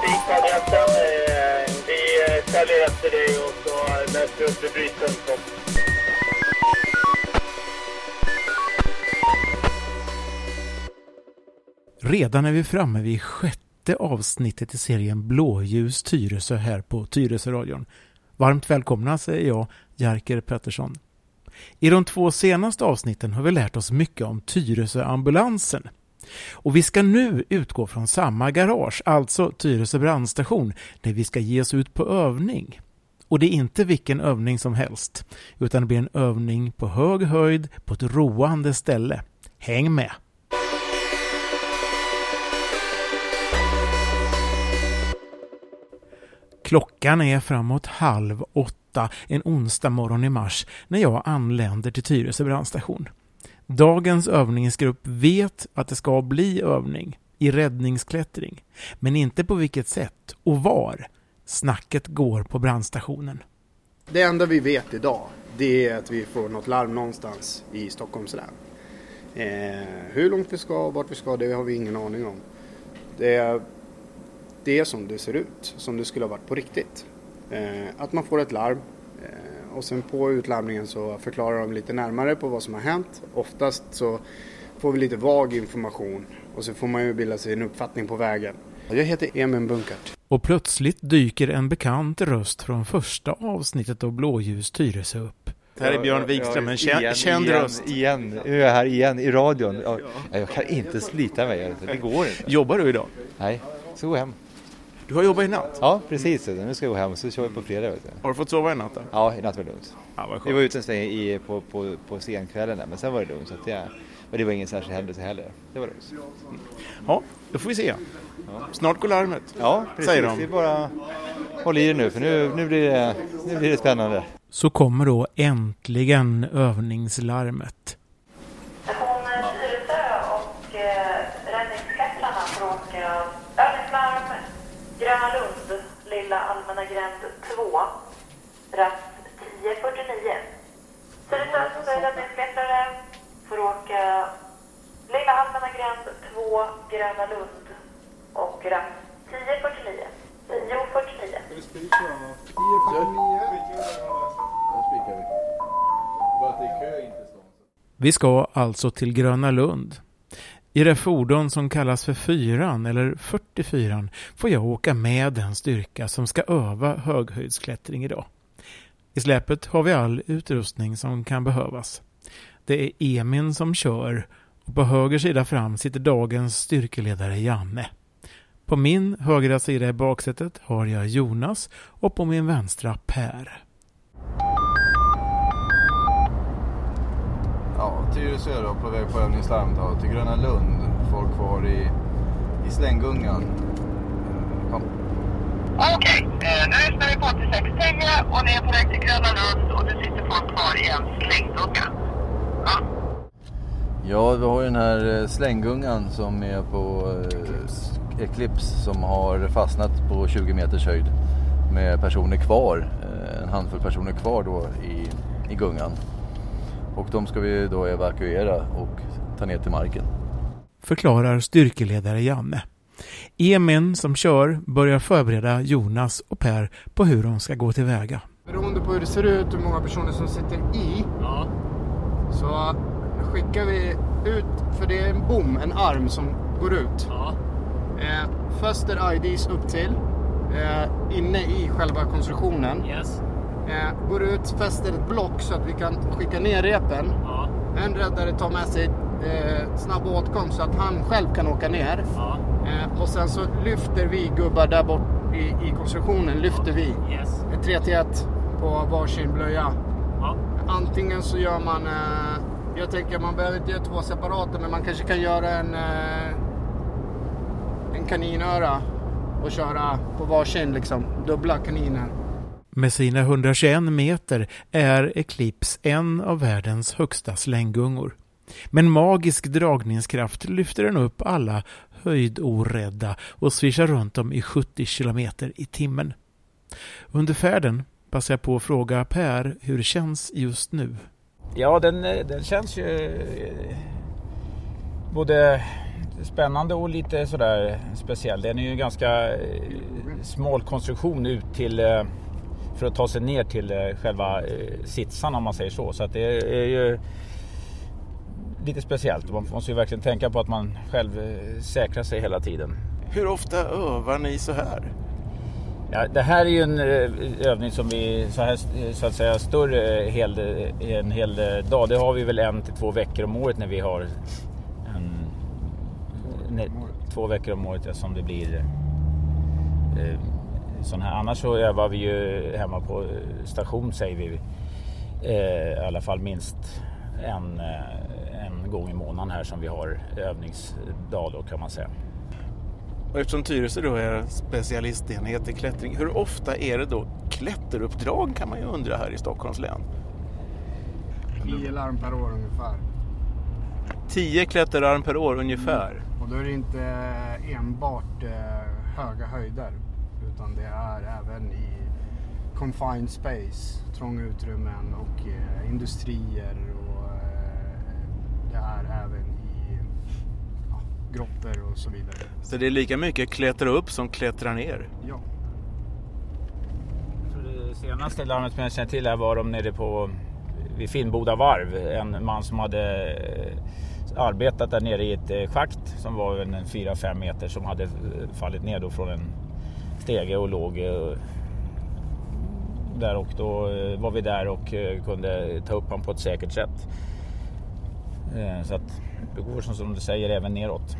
butiksadressen. Vi säljer efter dig och så möts vi upp vid brytpunkten. Redan är vi framme vid sjätte avsnittet i serien Blåljus Tyresö här på Tyresöradion. Varmt välkomna säger jag, Jerker Pettersson. I de två senaste avsnitten har vi lärt oss mycket om Tyresöambulansen. Och vi ska nu utgå från samma garage, alltså Tyresö brandstation, där vi ska ge oss ut på övning. Och det är inte vilken övning som helst, utan det blir en övning på hög höjd på ett roande ställe. Häng med! Klockan är framåt halv åtta en onsdag morgon i mars när jag anländer till Tyresö brandstation. Dagens övningsgrupp vet att det ska bli övning i räddningsklättring, men inte på vilket sätt och var. Snacket går på brandstationen. Det enda vi vet idag det är att vi får något larm någonstans i Stockholms län. Eh, hur långt vi ska och vart vi ska det har vi ingen aning om. Det är, det är som det ser ut, som det skulle ha varit på riktigt. Eh, att man får ett larm och sen på utlarmningen så förklarar de lite närmare på vad som har hänt. Oftast så får vi lite vag information och så får man ju bilda sig en uppfattning på vägen. Jag heter Emin Bunkert. Och plötsligt dyker en bekant röst från första avsnittet av Blåljus Tyresö upp. Det här är Björn Wikström, en känd, igen, känd igen, röst. Igen, nu är jag här igen i radion. Jag, jag kan inte slita mig, det går inte. Jobbar du idag? Nej, så gå hem. Du har jobbat i natt? Ja, precis. Nu ska jag gå hem så kör vi på fredag. Vet du. Har du fått sova i natt då? Ja, i natt var det lugnt. Ja, vad Vi skönt. var ute en sväng i, på, på, på senkvällen där, men sen var det lugnt. Så att jag, men det var ingen särskild händelse heller. Det var lugnt. Ja, då får vi se. Snart går larmet. Ja, precis. Säger de. Vi bara håller i det nu, för nu, nu, blir, det, nu blir det spännande. Så kommer då äntligen övningslarmet. 1049. Södertörns södra bussklättrare får åka Lilla allmänna gränd 2, Gröna Lund och rast 1049. 1049. Vi ska alltså till Gröna Lund. I det fordon som kallas för fyran eller 44 får jag åka med den styrka som ska öva höghöjdsklättring idag. I släpet har vi all utrustning som kan behövas. Det är Emin som kör och på höger sida fram sitter dagens styrkeledare Janne. På min högra sida i baksätet har jag Jonas och på min vänstra Per. Ja, Tyresö då, på väg på övningslarm då, till Gröna Lund. Folk kvar i, i slänggungan. Kom. Okej, eh, nu lyssnar vi på 8610 och ni är på väg till Gröna Lund och det sitter folk kvar i en slängdunga. Ja. Ja, vi har ju den här eh, slänggungan som är på eh, Eclipse som har fastnat på 20 meters höjd med personer kvar, eh, en handfull personer kvar då i, i gungan. Och de ska vi då evakuera och ta ner till marken. förklarar styrkeledare Janne. Emin som kör börjar förbereda Jonas och Per på hur de ska gå tillväga. Beroende på hur det ser ut, hur många personer som sitter i, så skickar vi ut, för det är en bom, en arm som går ut. Eh, fäster IDs upp till, eh, inne i själva konstruktionen. Eh, går ut, fäster ett block så att vi kan skicka ner repen. En räddare tar med sig eh, snabb åtkomst så att han själv kan åka ner. Eh, och sen så lyfter vi gubbar där bort i, i konstruktionen, lyfter vi. Ett 3 till 1 på varsin blöja. Antingen så gör man, eh, jag tänker man behöver inte göra två separata men man kanske kan göra en, eh, en kaninöra och köra på varsin liksom, dubbla kaniner. Med sina 121 meter är Eclipse en av världens högsta slänggungor. Med en magisk dragningskraft lyfter den upp alla höjdorädda och svischar runt dem i 70 kilometer i timmen. Under färden passar jag på att fråga Per hur det känns just nu. Ja, den, eh, den känns ju eh, både spännande och lite sådär speciell. Den är ju ganska eh, smal konstruktion ut till för att ta sig ner till själva sitsarna om man säger så. Så att det är ju lite speciellt. Man måste ju verkligen tänka på att man själv eh, säkrar sig hela tiden. Hur ofta övar ni så här? Ja, det här är ju en eh, övning som vi så, här, eh, så att säga större hel, en hel dag. Det har vi väl en till två veckor om året när vi har en, nej, två veckor om året ja, som det blir eh, sån här. Annars så övar vi ju hemma på station säger vi eh, i alla fall minst en, eh, en gång i månaden här som vi har övningsdag då kan man säga. Och eftersom Tyresö då är specialistenhet i klättring, hur ofta är det då klätteruppdrag kan man ju undra här i Stockholms län? 10 larm per år ungefär. 10 klätterarm per år ungefär. Och då är det inte enbart eh, höga höjder. Utan det är även i confined space, trånga utrymmen och eh, industrier. Är även i ja, grottor och så vidare. Så det är lika mycket klättra upp som klättra ner. Ja. Det senaste larmet som jag känner till här var de nere på vid Finnboda varv. En man som hade eh, arbetat där nere i ett eh, schakt som var en 4-5 meter som hade eh, fallit ner då från en stege och låg där och då var vi där och kunde ta upp honom på ett säkert sätt. Eh, Så att det går som, som du säger även neråt.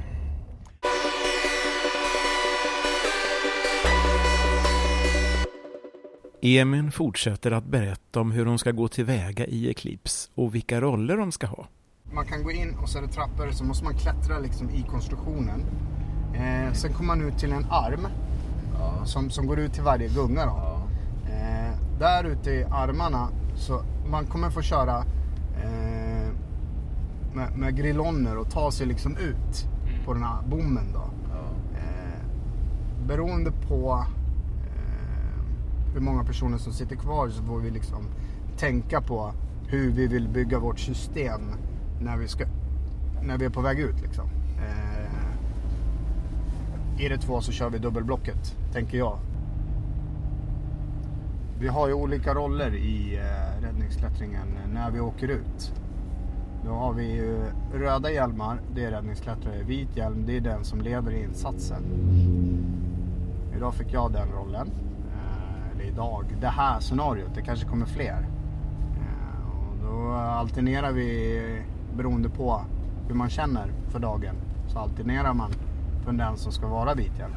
Emin fortsätter att berätta om hur de ska gå tillväga i Eclipse och vilka roller de ska ha. Man kan gå in och så är det trappor så måste man klättra liksom i konstruktionen. Eh, sen kommer man ut till en arm som, som går ut till varje gunga. Då. Eh, där ute i armarna så man kommer få köra eh, med, med grillonner och ta sig liksom ut på den här bommen. Då. Eh, beroende på eh, hur många personer som sitter kvar så får vi liksom tänka på hur vi vill bygga vårt system när vi, ska, när vi är på väg ut. Liksom. Eh, är det två så kör vi dubbelblocket, tänker jag. Vi har ju olika roller i eh, räddningsklättringen när vi åker ut. Då har vi ju röda hjälmar, det är räddningsklättrare. Vit hjälm, det är den som leder insatsen. Idag fick jag den rollen. Eh, eller idag, det här scenariot. Det kanske kommer fler. Eh, och då alternerar vi beroende på hur man känner för dagen. Så alternerar man från den som ska vara vit hjälm.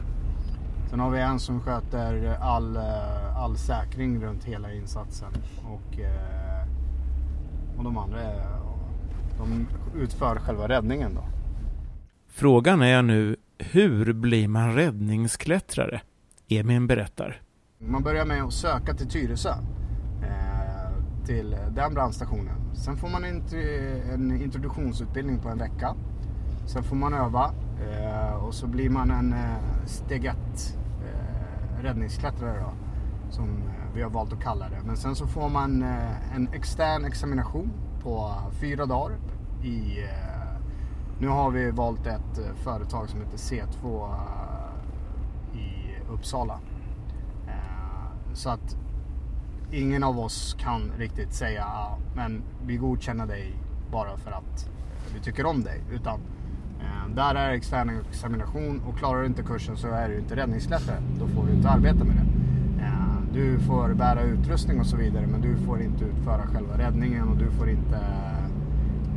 Sen har vi en som sköter all, eh, all säkring runt hela insatsen. Och, och de andra är, de utför själva räddningen då. Frågan är nu, hur blir man räddningsklättrare? Emin berättar. Man börjar med att söka till Tyresö. Eh, till den brandstationen. Sen får man en, introduktionsutbildning på en vecka. Sen får man öva eh, och så blir man en eh, steg ett eh, räddningsklättrare då. Som vi har valt att kalla det. Men sen så får man en extern examination på fyra dagar. I, eh, nu har vi valt ett eh, företag som heter C2 eh, i Uppsala. Så att ingen av oss kan riktigt säga ah, men vi godkänner dig bara för att vi tycker om dig. Utan där är extern examination och klarar du inte kursen så är du inte räddningsläkare. Då får du inte arbeta med det. Du får bära utrustning och så vidare men du får inte utföra själva räddningen och du får inte,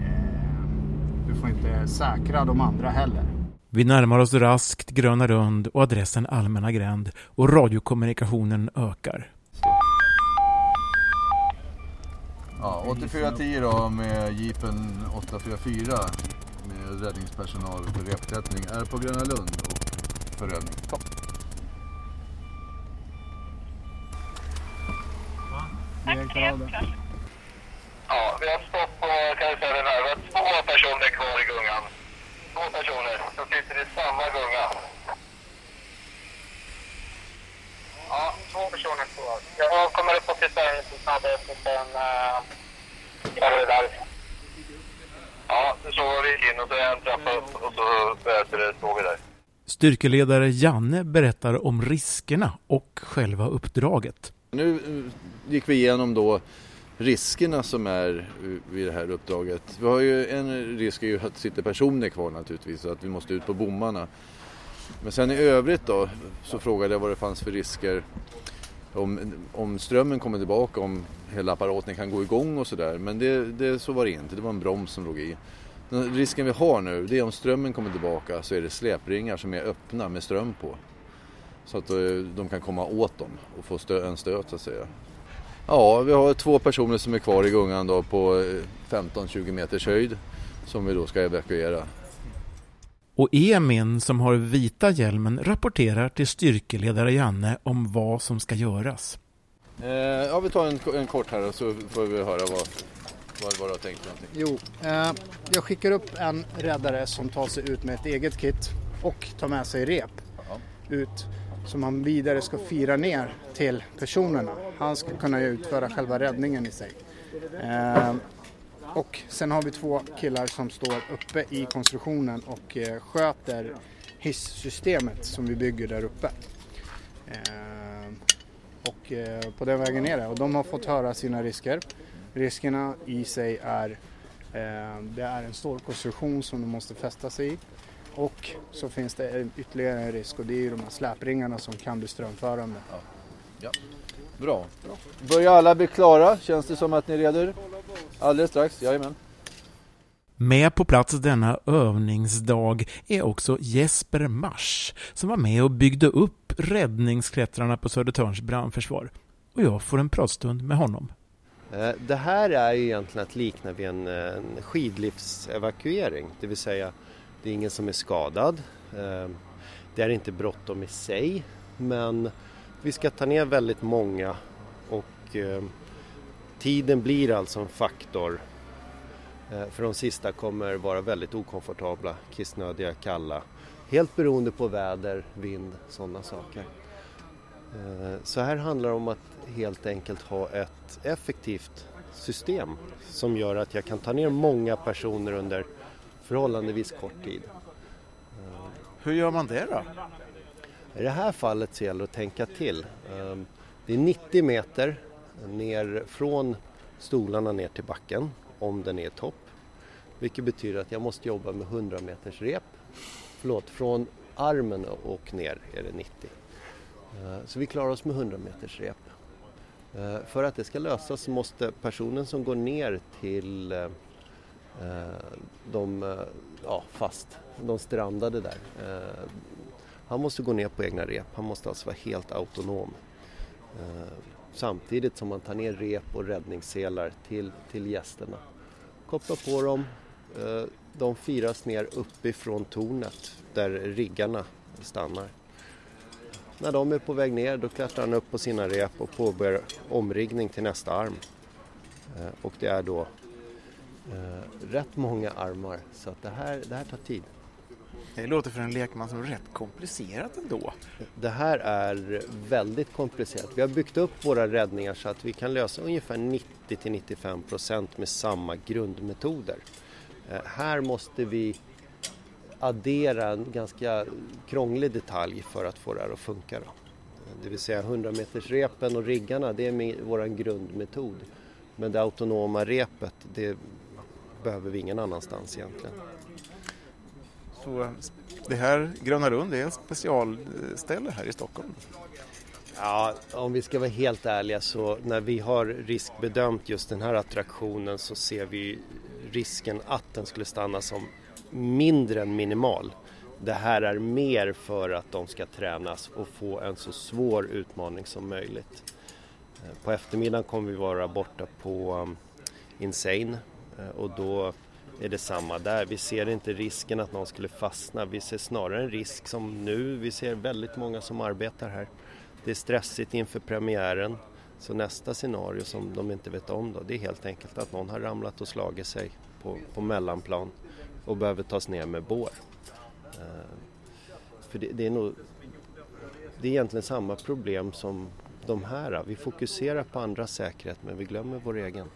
eh, du får inte säkra de andra heller. Vi närmar oss raskt Gröna Rund och adressen Allmänna gränd och radiokommunikationen ökar. Ja, 8410 då med Jeepen 844 med räddningspersonal för repklättring är på Gröna Lund och för övning. Ja, vi har stopp på karussellen här. Vi har två personer kvar i gungan. Två personer som sitter i samma gunga. Ja, två personer kvar. Jag kommer upp på cisternen lite snabbare och sen gör vi det där. Ja, så vi gick in och så är en trappa upp och så såg vi där. Styrkeledare Janne berättar om riskerna och själva uppdraget. Nu eh, gick vi igenom då riskerna som är eh, vid det här uppdraget. Vi har ju en risk är ju att det sitter personer kvar naturligtvis så att vi måste ut på bommarna. Men sen i övrigt då så frågade jag vad det fanns för risker om, om strömmen kommer tillbaka, om hela apparaten kan gå igång och sådär. Men det, det, så var det inte, det var en broms som låg i. Den risken vi har nu det är om strömmen kommer tillbaka så är det släpringar som är öppna med ström på. Så att eh, de kan komma åt dem och få stö en stöt så att säga. Ja, vi har två personer som är kvar i gungan då på 15-20 eh, meters höjd som vi då ska evakuera. Och Emin som har vita hjälmen rapporterar till styrkeledare Janne om vad som ska göras. Eh, ja, vi tar en, en kort här och så får vi höra vad, vad, vad du har tänkt. Jo, eh, jag skickar upp en räddare som tar sig ut med ett eget kit och tar med sig rep ja. ut som han vidare ska fira ner till personerna. Han ska kunna utföra själva räddningen i sig. Eh, och sen har vi två killar som står uppe i konstruktionen och eh, sköter hissystemet som vi bygger där uppe. Eh, och eh, på den vägen är det. Och de har fått höra sina risker. Riskerna i sig är eh, det är en stålkonstruktion som de måste fästa sig i. Och så finns det ytterligare en risk och det är ju de här släpringarna som kan bli strömförande. Ja. ja. Bra. Bra. Börjar alla bli klara? Känns det som att ni redo? Alldeles strax, jajamän. Med på plats denna övningsdag är också Jesper Mars som var med och byggde upp räddningsklättrarna på Södertörns brandförsvar. Och jag får en pratstund med honom. Eh, det här är egentligen att likna vid en, en skidliftsevakuering, det vill säga det är ingen som är skadad. Eh, det är inte bråttom i sig men vi ska ta ner väldigt många och eh, tiden blir alltså en faktor. Eh, för de sista kommer vara väldigt okomfortabla, kissnödiga, kalla. Helt beroende på väder, vind, sådana saker. Så här handlar det om att helt enkelt ha ett effektivt system som gör att jag kan ta ner många personer under förhållandevis kort tid. Hur gör man det då? I det här fallet så gäller det att tänka till. Ehm, det är 90 meter ner från stolarna ner till backen om den är topp. Vilket betyder att jag måste jobba med 100 meters rep. Förlåt, från armen och ner är det 90. Ehm, så vi klarar oss med 100 meters rep. Ehm, för att det ska lösas så måste personen som går ner till Eh, de, eh, ja, fast, de strandade där. Eh, han måste gå ner på egna rep, han måste alltså vara helt autonom. Samtidigt som man tar ner rep och räddningsselar till, till gästerna. Koppla på dem, de firas ner uppifrån tornet där riggarna stannar. När de är på väg ner då klättrar han upp på sina rep och påbörjar omriggning till nästa arm. Och det är då eh, rätt många armar så att det här, det här tar tid. Det låter för en lekman som rätt komplicerat ändå. Det här är väldigt komplicerat. Vi har byggt upp våra räddningar så att vi kan lösa ungefär 90 95 procent med samma grundmetoder. Eh, här måste vi addera en ganska krånglig detalj för att få det här att funka. Då. Det vill säga 100 meters repen och riggarna, det är vår grundmetod. Men det autonoma repet, det behöver vi ingen annanstans egentligen. Så det här Gröna Lund är ett specialställe här i Stockholm? Ja, om vi ska vara helt ärliga så när vi har riskbedömt just den här attraktionen så ser vi risken att den skulle stanna som mindre än minimal. Det här är mer för att de ska tränas och få en så svår utmaning som möjligt. På eftermiddagen kommer vi vara borta på um, Insane Eh, Eh, och då är det samma där. Vi ser inte risken att någon skulle fastna. Vi ser snarare en risk som nu. Vi ser väldigt många som arbetar här. Det är stressigt inför premiären. Så nästa scenario som de inte vet om då, det är helt enkelt att någon har ramlat och slagit sig på, på mellanplan och behöver tas ner med bår. Eh, för det, det, är nog, det är egentligen samma problem som de här. Vi fokuserar på andras säkerhet men vi glömmer vår egen.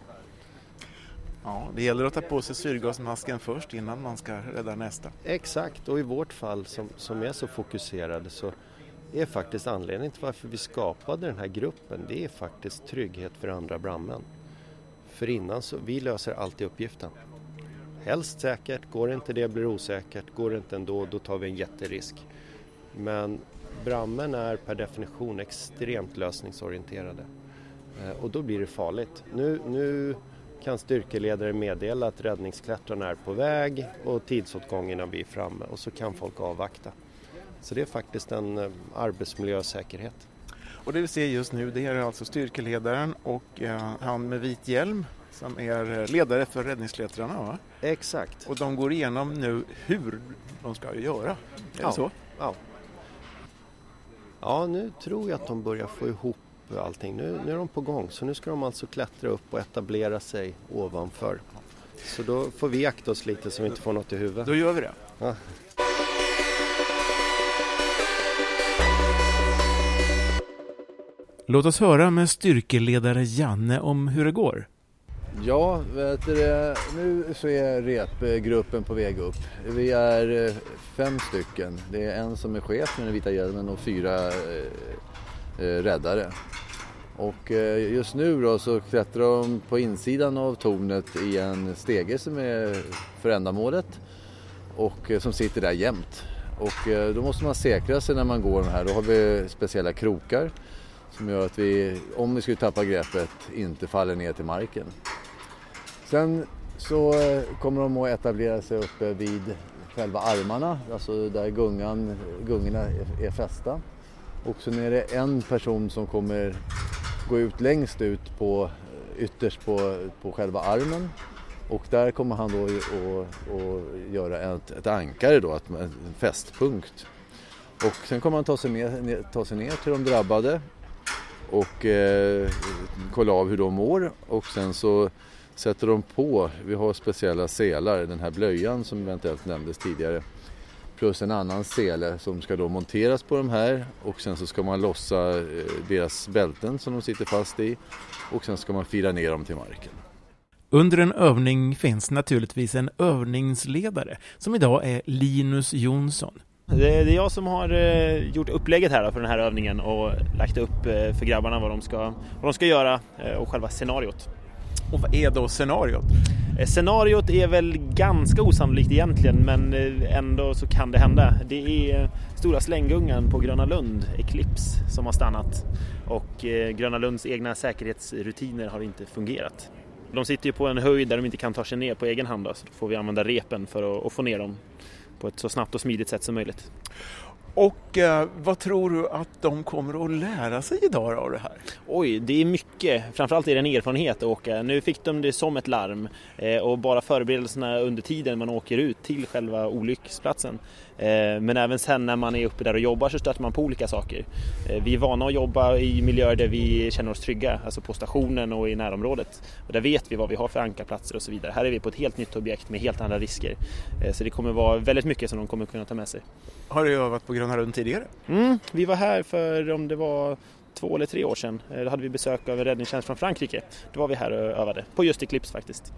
Ja, det gäller att ta på sig syrgasmasken först innan man ska rädda nästa. Exakt, och i vårt fall som, som är så fokuserade så är faktiskt anledningen till varför vi skapade den här gruppen, det är faktiskt trygghet för andra brandmän. För innan så, vi löser alltid uppgiften. Helst säkert, går inte det blir det osäkert, går det inte ändå då tar vi en jätterisk. Men brandmän är per definition extremt lösningsorienterade eh, och då blir det farligt. Nu, nu kan styrkeledare meddela att räddningsklättrarna är på väg och tidsåtgången blir framme och så kan folk avvakta. Så det är faktiskt en eh, arbetsmiljösäkerhet. Och det vi ser just nu det är alltså styrkeledaren och eh, han med vit hjälm som är ledare för räddningsklättrarna va? Exakt. Och de går igenom nu hur de ska göra. Är ja. det så? Ja. Ja, nu tror jag att de börjar få ihop allting. Nu, nu är de på gång så nu ska de alltså klättra upp och etablera sig ovanför. Så då får vi akta oss lite så vi inte får något i huvudet. Då gör vi det. Ja. Låt oss höra med styrkeledare Janne om hur det går. Ja, vet du, nu så är repgruppen på väg upp. Vi är eh, fem stycken. Det är en som är chef med den vita hjälmen och fyra eh, Eh, räddare. Och eh, just nu då så klättrar de på insidan av tornet i en stege som är för ändamålet och eh, som sitter där jämt. Och då måste man säkra sig när man går de här. Då har vi speciella krokar som gör att vi, om vi skulle tappa greppet, inte faller ner till marken. Sen så eh, kommer de att etablera sig uppe vid själva armarna, alltså där gungan, gungorna är fästa. Och sen är det en person som kommer gå ut längst ut på, eh, ytterst på, på själva armen. Och där kommer han då att göra ett, ett ankare då, en fästpunkt. Och sen kommer han ta sig, ner, ta sig ner till de drabbade och eh, kolla av hur de mår och sen så sätter de på, vi har speciella selar, den här blöjan som eventuellt nämndes tidigare plus en annan sele som ska då monteras på de här och sen så ska man lossa eh, deras bälten som de sitter fast i och sen ska man fira ner dem till marken. Under en övning finns naturligtvis en övningsledare som idag är Linus Jonsson. Det är jag som har eh, gjort upplägget här för den här övningen och lagt upp eh, för grabbarna vad de ska, vad de ska göra och själva scenariot. Och vad är då scenariot? Eh, scenariot är väl ganska osannolikt egentligen men eh, ändå så kan det hända. Det är eh, stora slänggungan på Gröna Lund, Eclipse, som har stannat och Gröna Lunds egna säkerhetsrutiner har inte fungerat. De sitter ju på en höjd där de inte kan ta sig ner på egen hand då, så då får vi använda repen för att få ner dem på ett så snabbt och smidigt sätt som möjligt. Och eh, vad tror du att de kommer att lära sig idag av det här? Oj, det är mycket. Framförallt är det en erfarenhet att åka. Nu fick de det som ett larm eh, och bara förberedelserna under tiden man åker ut till själva olycksplatsen. Eh, men även sen när man är uppe där och jobbar så stöter man på olika saker. Eh, vi är vana att jobba i miljöer där vi känner oss trygga, alltså på stationen och i närområdet. Och där vet vi vad vi har för ankarplatser och så vidare. Här är vi på ett helt nytt objekt med helt andra risker. Eh, så det kommer vara väldigt mycket som de kommer kunna ta med sig. Har du övat på Gröna Lund tidigare? Mm, vi var här för om det var två eller tre år sedan. Då hade vi besök av en räddningstjänst från Frankrike. Då var vi här och övade, på just Eclipse faktiskt.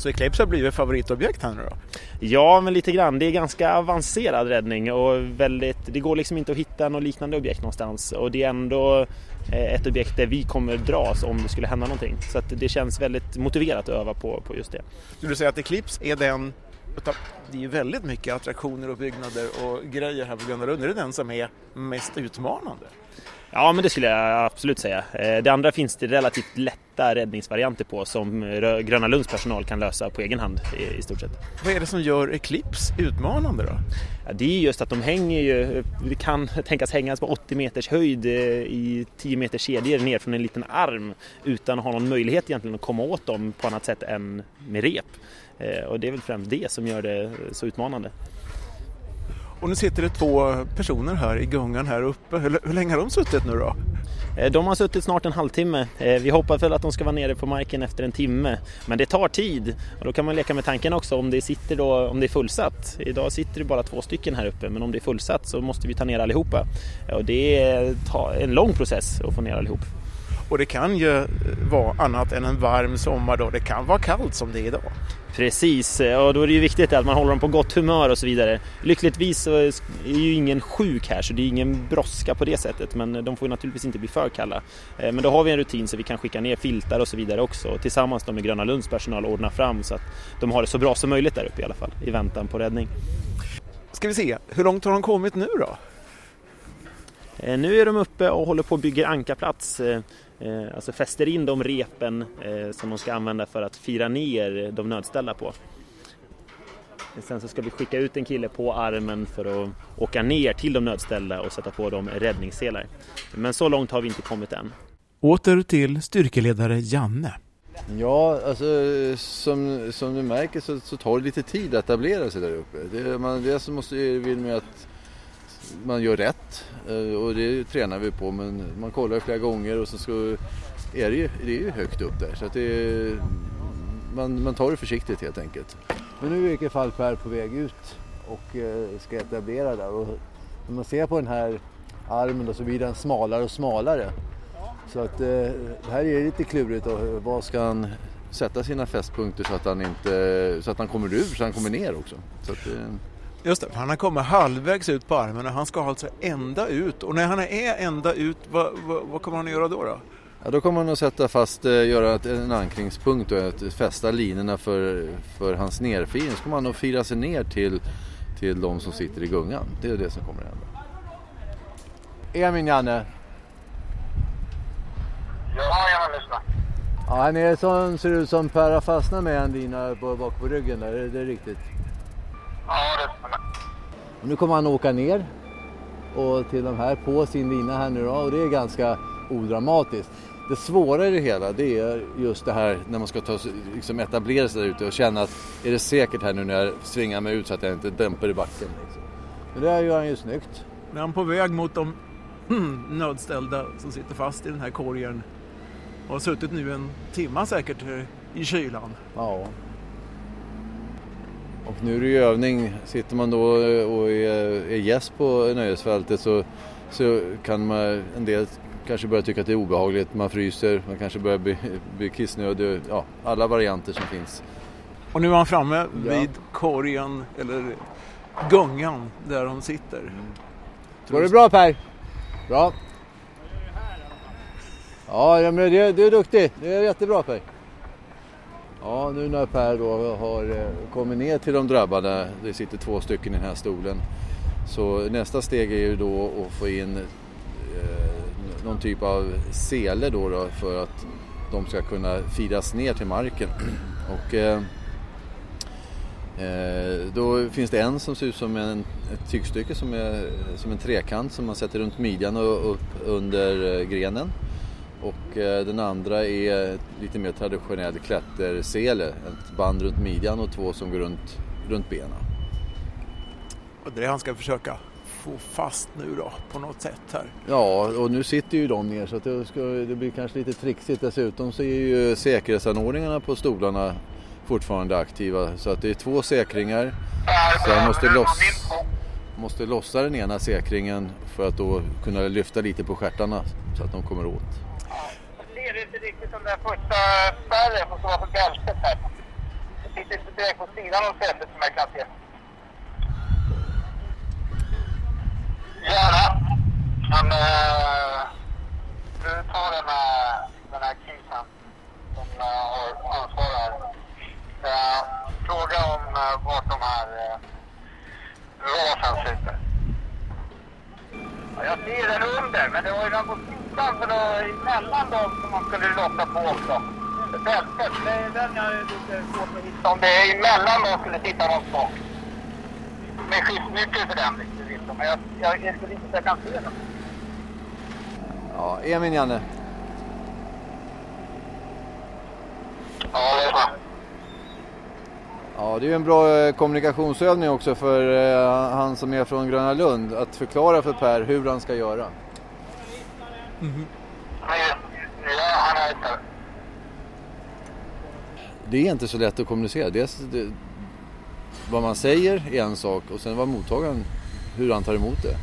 Så Eclipse har blivit favoritobjekt här nu då? Ja, men lite grann. Det är ganska avancerad räddning och väldigt, det går liksom inte att hitta något liknande objekt någonstans och det är ändå eh, ett objekt där vi kommer dras om det skulle hända någonting. Så det känns väldigt motiverat att öva på, på just det. Skulle du säga att Eclipse är den det är ju väldigt mycket attraktioner och byggnader och grejer här på Gröna Lund. Är det den som är mest utmanande? Ja, men det skulle jag absolut säga. Eh, det andra finns det relativt lätta räddningsvarianter på som Gröna Lunds personal kan lösa på egen hand i stort sett. Vad är det som gör Eclipse utmanande då? Ja, det är just att de hänger ju, det kan tänkas hängas på 80 meters höjd eh, i 10 meters kedjor ner från en liten arm utan att ha någon möjlighet egentligen att komma åt dem på annat sätt än med rep. Eh, och det är väl främst det som gör det så utmanande. Och nu sitter det två personer här i gungan här uppe. Hur, hur länge har de suttit nu då? Eh, de har suttit snart en halvtimme. Eh, vi hoppas väl att de ska vara nere på marken efter en timme. Men det tar tid och då kan man leka med tanken också om det, sitter då, om det är fullsatt. Idag sitter det bara två stycken här uppe men om det är fullsatt så måste vi ta ner allihopa. Och det är en lång process att få ner allihop. Och det kan ju vara annat än en varm sommardag. Det kan vara kallt som det är idag. Precis, och då är det ju viktigt att man håller dem på gott humör och så vidare. Lyckligtvis så är ju ingen sjuk här så det är ingen brådska på det sättet men de får ju naturligtvis inte bli för kalla. Eh, men då har vi en rutin så vi kan skicka ner filtar och så vidare också tillsammans med Gröna Lunds personal ordna fram så att de har det så bra som möjligt där uppe i alla fall i väntan på räddning. Ska vi se, hur långt har de kommit nu då? Eh, nu är de uppe och håller på att bygga ankarplats eh, alltså fäster in de repen som de ska använda för att fira ner de nödställda på. Sen så ska vi skicka ut en kille på armen för att åka ner till de nödställda och sätta på dem räddningsselar. Men så långt har vi inte kommit än. Åter till styrkeledare Janne. Ja, alltså som, som du märker så, så tar det lite tid att etablera sig där uppe. Det, man, dels måste vill man att man gör rätt eh, och det tränar vi på men man kollar flera gånger och så ska, är det, ju, det är ju högt upp där så att det, man, man tar det försiktigt helt enkelt. Men nu är i vilket fall Per på väg ut och eh, ska etablera där och när man ser på den här armen då så blir den smalare och smalare. Så att eh, här är det lite klurigt Då. vad ska han sätta sina fästpunkter så att han inte så att han kommer ur så han kommer ner också. Så att. Just det, för han har kommit halvvägs ut på armen och han ska alltså ända ut. Och när han är ända ut, vad, vad, vad kommer han att göra då? då? Ja, då kommer man att sätta fast, eh, göra en ankringspunkt och att fästa linorna för, för hans nerfiring. Så kommer han att fira sig ner till, till de som sitter i gungan. Det är det som kommer att hända. Emin Janne. Ja, jag lyssnar. Ja, han är som ser ut som Per har fastnat med en lina bak på ryggen där, är det riktigt? Ja, det stämmer. Nu kommer han åka ner och till de här på sin lina här nu då och det är ganska odramatiskt. Det svåra i det hela det är just det här när man ska ta, liksom etablera sig där ute och känna att är det säkert här nu när jag svingar mig ut så att jag inte dämpar i backen. Liksom. Men det gör han ju snyggt. Nu är han på väg mot de nödställda som sitter fast i den här korgen och har suttit nu en timma säkert i kylan. Ja. Och nu är det ju övning. Sitter man då och är gäst på nöjesfältet så, så kan man en del kanske börjar tycka att det är obehagligt, man fryser, man kanske börjar bli, bli kissnödig, ja, alla varianter som finns. Och nu är han framme vid korgen, eller gungan, där de sitter. Mm. Går det bra Per? Bra. Ja, men du, du är duktig. Det är jättebra Per. Ja, nu när Per då har eh, kommit ner till de drabbade, det sitter två stycken i den här stolen, så nästa steg är ju då att få in eh, någon typ av sele då, då för att de ska kunna firas ner till marken. Och, eh, eh, då finns det en som ser ut som en, ett tygstycke som är som en trekant som man sätter runt midjan och upp under grenen. Och eh, den andra är lite mer traditionell klättersele, ett band runt midjan och två som går runt, runt benen. Och det är det han ska försöka få fast nu då på något sätt här. Ja, och nu sitter ju de ner så det, ska, det blir kanske lite trixigt. Dessutom så är ju säkerhetsanordningarna på stolarna fortfarande aktiva så att det är två säkringar. Så jag måste, loss, måste lossa den ena säkringen för att då kunna lyfta lite på skärtarna så att de kommer åt. Jag ser inte riktigt den där första spärren som var på bältet här. Det sitter inte direkt på sidan av sätet som jag kan se. Gärna. Men eh, du tar den här, den här kisen som eh, har ansvar här. Eh, fråga om eh, vart de här eh, sitter. Ja, jag ser den under, men det var ju den på sidan för då, emellan dem som man skulle lotta på också. Bältet, det är den jag är lite svårt att hitta. Om det är emellan dem skulle sitta något bak. Med skiftnyckel för den. Men jag, jag, jag skulle inte jag kan se dem. Ja, Emin Janne. Ja, det är bra. Ja, det är en bra eh, kommunikationsövning också för eh, han som är från Gröna Lund att förklara för Per hur han ska göra. Mm. Det är inte så lätt att kommunicera. Dels det, vad man säger är en sak och sen vad mottagaren hur han tar emot det.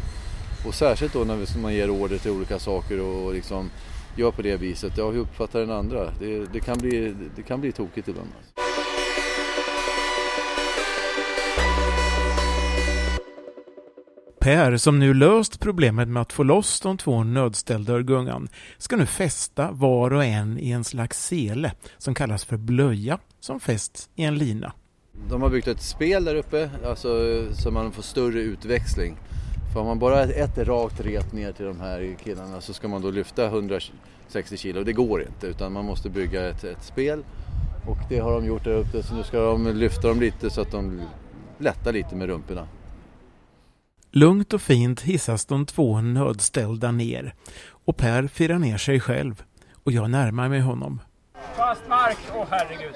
Och särskilt då när man ger order till olika saker och liksom gör på det viset. Ja, hur uppfattar den andra? Det, det, kan, bli, det kan bli tokigt ibland. Per, som nu löst problemet med att få loss de två nödställda ur gungan, ska nu fästa var och en i en slags sele som kallas för blöja, som fästs i en lina. De har byggt ett spel där uppe, alltså, så man får större utväxling. För om man bara ett rakt rep ner till de här killarna så ska man då lyfta 160 kilo. Det går inte utan man måste bygga ett, ett spel. Och det har de gjort där uppe så nu ska de lyfta dem lite så att de lättar lite med rumporna. Lugnt och fint hissas de två nödställda ner och Per firar ner sig själv och jag närmar mig honom. Fast mark, åh oh, herregud.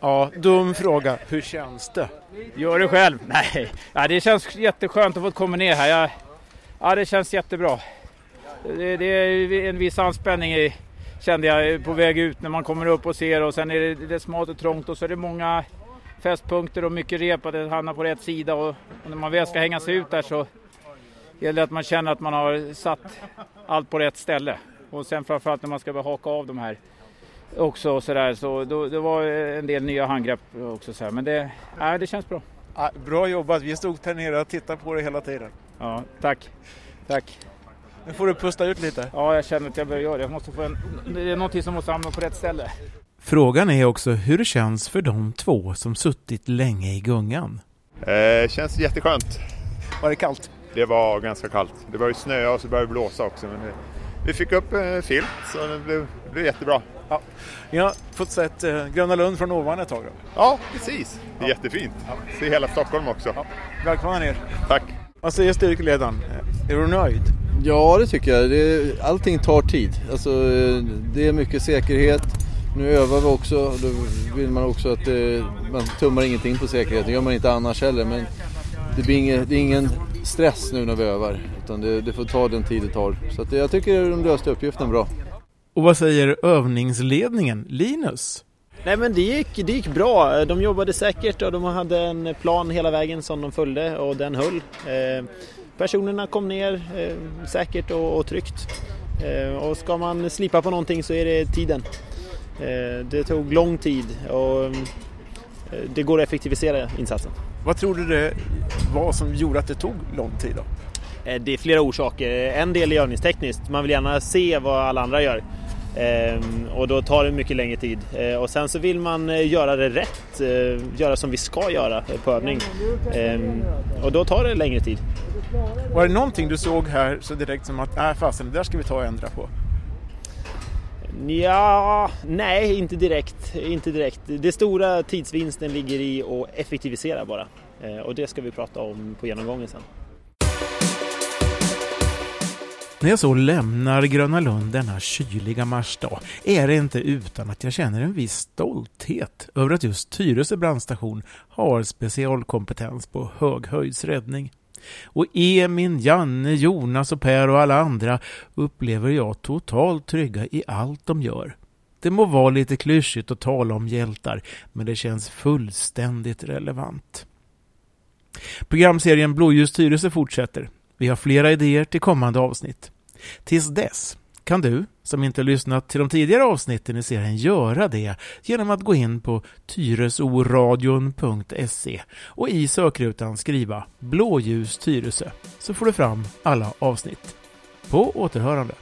Ja, dum fråga. Hur känns det? Gör det själv? Nej, ja, det känns jätteskönt att få komma ner här. Jag, ja, det känns jättebra. Det, det är en viss anspänning i, kände jag på väg ut när man kommer upp och ser och sen är det, det är smalt och trångt och så är det många fästpunkter och mycket rep att det hamnar på rätt sida och, och när man väl ska hänga sig ut där så gäller det att man känner att man har satt allt på rätt ställe. Och sen framförallt när man ska haka av de här också och sådär så då, det var en del nya handgrepp också så här. men det, äh, det känns bra. Bra jobbat, vi stod här nere och tittade på det hela tiden. Ja, tack. Tack. Nu får du pusta ut lite. Ja, jag känner att jag behöver göra det. Jag måste få en, det är någonting som måste hamna på rätt ställe. Frågan är också hur det känns för de två som suttit länge i gungan. Eh, känns jätteskönt. Var det kallt? Det var ganska kallt. Det började snöa och så började det blåsa också. Men det, vi fick upp eh, filt så det blev, det blev jättebra. Ja. Ni har fått sett eh, Gröna Lund från ovan ett tag då? Ja, precis. Det är ja. jättefint. Ja. Se hela Stockholm också. Ja. Välkomna ner. Tack. Vad säger styrkeledaren? Är du nöjd? Ja, det tycker jag. Det, allting tar tid. Alltså, det är mycket säkerhet. Nu övar vi också. Då vill man också att det, man tummar ingenting på säkerheten. Det gör man inte annars heller. Men det, blir inget, det är ingen stress nu när vi övar. Utan det, det får ta den tid det tar. Så att jag tycker de löste uppgiften bra. Och vad säger övningsledningen, Linus? Nej men det gick, det gick bra. De jobbade säkert och de hade en plan hela vägen som de följde och den höll. Eh, personerna kom ner eh, säkert och, och tryggt. Eh, och ska man slipa på någonting så är det tiden. Eh, det tog lång tid och eh, det går att effektivisera insatsen. Vad tror du det var som gjorde att det tog lång tid då? Eh, det är flera orsaker. En del är övningstekniskt. Man vill gärna se vad alla andra gör. Och då tar det mycket längre tid. Och sen så vill man göra det rätt, göra som vi ska göra på övning. Och då tar det längre tid. Var det någonting du såg här så direkt som att, äh fasen, det där ska vi ta och ändra på? Ja, nej, inte direkt. Inte direkt. Det stora tidsvinsten ligger i att effektivisera bara. Eh, och det ska vi prata om på genomgången sen. När jag så lämnar Gröna Lund denna kyliga marsdag är det inte utan att jag känner en viss stolthet över att just Tyresö brandstation har specialkompetens på höghöjdsräddning. Och Emin, Janne, Jonas och Per och alla andra upplever jag totalt trygga i allt de gör. Det må vara lite klyschigt att tala om hjältar, men det känns fullständigt relevant. Programserien Blåljus fortsätter. Vi har flera idéer till kommande avsnitt. Tills dess kan du, som inte lyssnat till de tidigare avsnitten i serien, göra det genom att gå in på tyresoradion.se och i sökrutan skriva blåljus Tyresö så får du fram alla avsnitt. På återhörande.